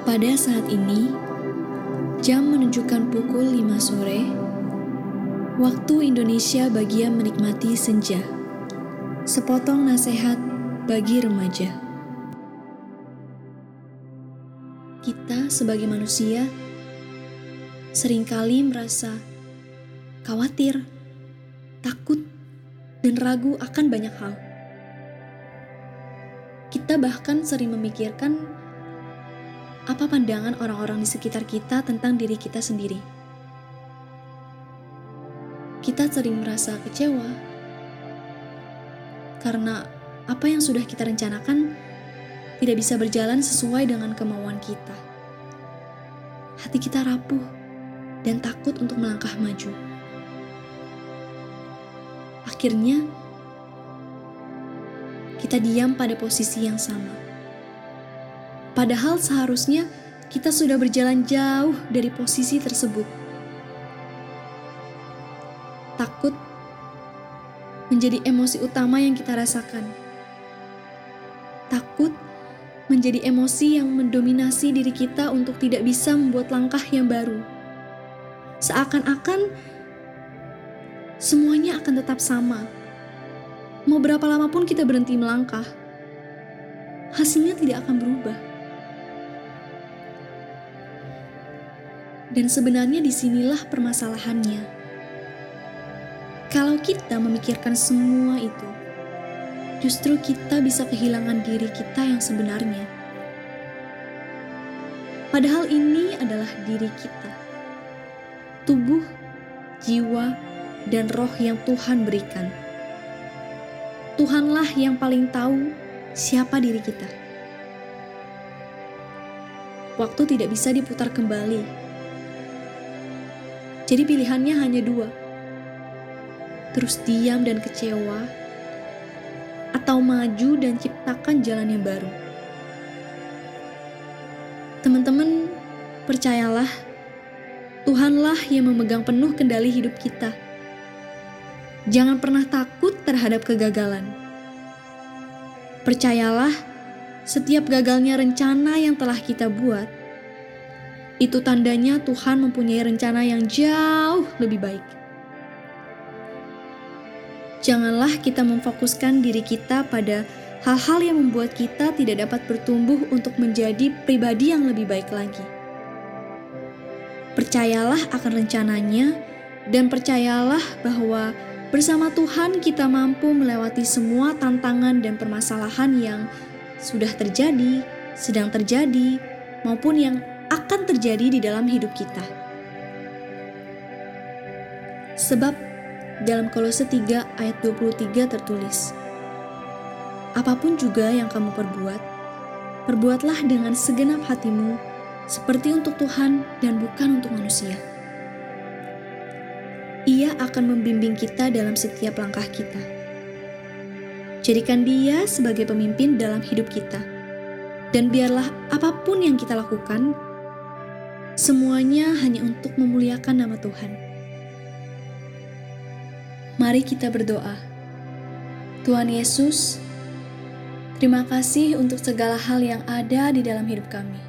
Pada saat ini, jam menunjukkan pukul 5 sore, waktu Indonesia bagian menikmati senja. Sepotong nasihat bagi remaja. Kita sebagai manusia sering kali merasa khawatir, takut, dan ragu akan banyak hal. Kita bahkan sering memikirkan apa pandangan orang-orang di sekitar kita tentang diri kita sendiri. Kita sering merasa kecewa karena apa yang sudah kita rencanakan tidak bisa berjalan sesuai dengan kemauan kita. Hati kita rapuh dan takut untuk melangkah maju. Akhirnya, kita diam pada posisi yang sama. Padahal seharusnya kita sudah berjalan jauh dari posisi tersebut. Takut menjadi emosi utama yang kita rasakan. Takut menjadi emosi yang mendominasi diri kita untuk tidak bisa membuat langkah yang baru. Seakan-akan semuanya akan tetap sama. Mau berapa lama pun kita berhenti melangkah, hasilnya tidak akan berubah. Dan sebenarnya di sinilah permasalahannya. Kalau kita memikirkan semua itu, justru kita bisa kehilangan diri kita yang sebenarnya. Padahal ini adalah diri kita. Tubuh, jiwa, dan roh yang Tuhan berikan. Tuhanlah yang paling tahu siapa diri kita. Waktu tidak bisa diputar kembali. Jadi pilihannya hanya dua. Terus diam dan kecewa, atau maju dan ciptakan jalan yang baru. Teman-teman, percayalah, Tuhanlah yang memegang penuh kendali hidup kita Jangan pernah takut terhadap kegagalan. Percayalah, setiap gagalnya rencana yang telah kita buat, itu tandanya Tuhan mempunyai rencana yang jauh lebih baik. Janganlah kita memfokuskan diri kita pada hal-hal yang membuat kita tidak dapat bertumbuh untuk menjadi pribadi yang lebih baik lagi. Percayalah akan rencananya, dan percayalah bahwa Bersama Tuhan, kita mampu melewati semua tantangan dan permasalahan yang sudah terjadi, sedang terjadi, maupun yang akan terjadi di dalam hidup kita. Sebab dalam Kolose 3 ayat 23 tertulis, Apa pun juga yang kamu perbuat, perbuatlah dengan segenap hatimu, seperti untuk Tuhan dan bukan untuk manusia. Ia akan membimbing kita dalam setiap langkah kita. Jadikan Dia sebagai pemimpin dalam hidup kita, dan biarlah apa pun yang kita lakukan, semuanya hanya untuk memuliakan nama Tuhan. Mari kita berdoa. Tuhan Yesus, terima kasih untuk segala hal yang ada di dalam hidup kami.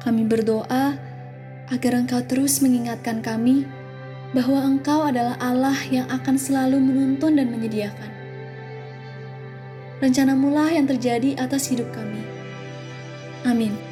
Kami berdoa agar Engkau terus mengingatkan kami bahwa Engkau adalah Allah yang akan selalu menuntun dan menyediakan. Rencanamulah yang terjadi atas hidup kami. Amin.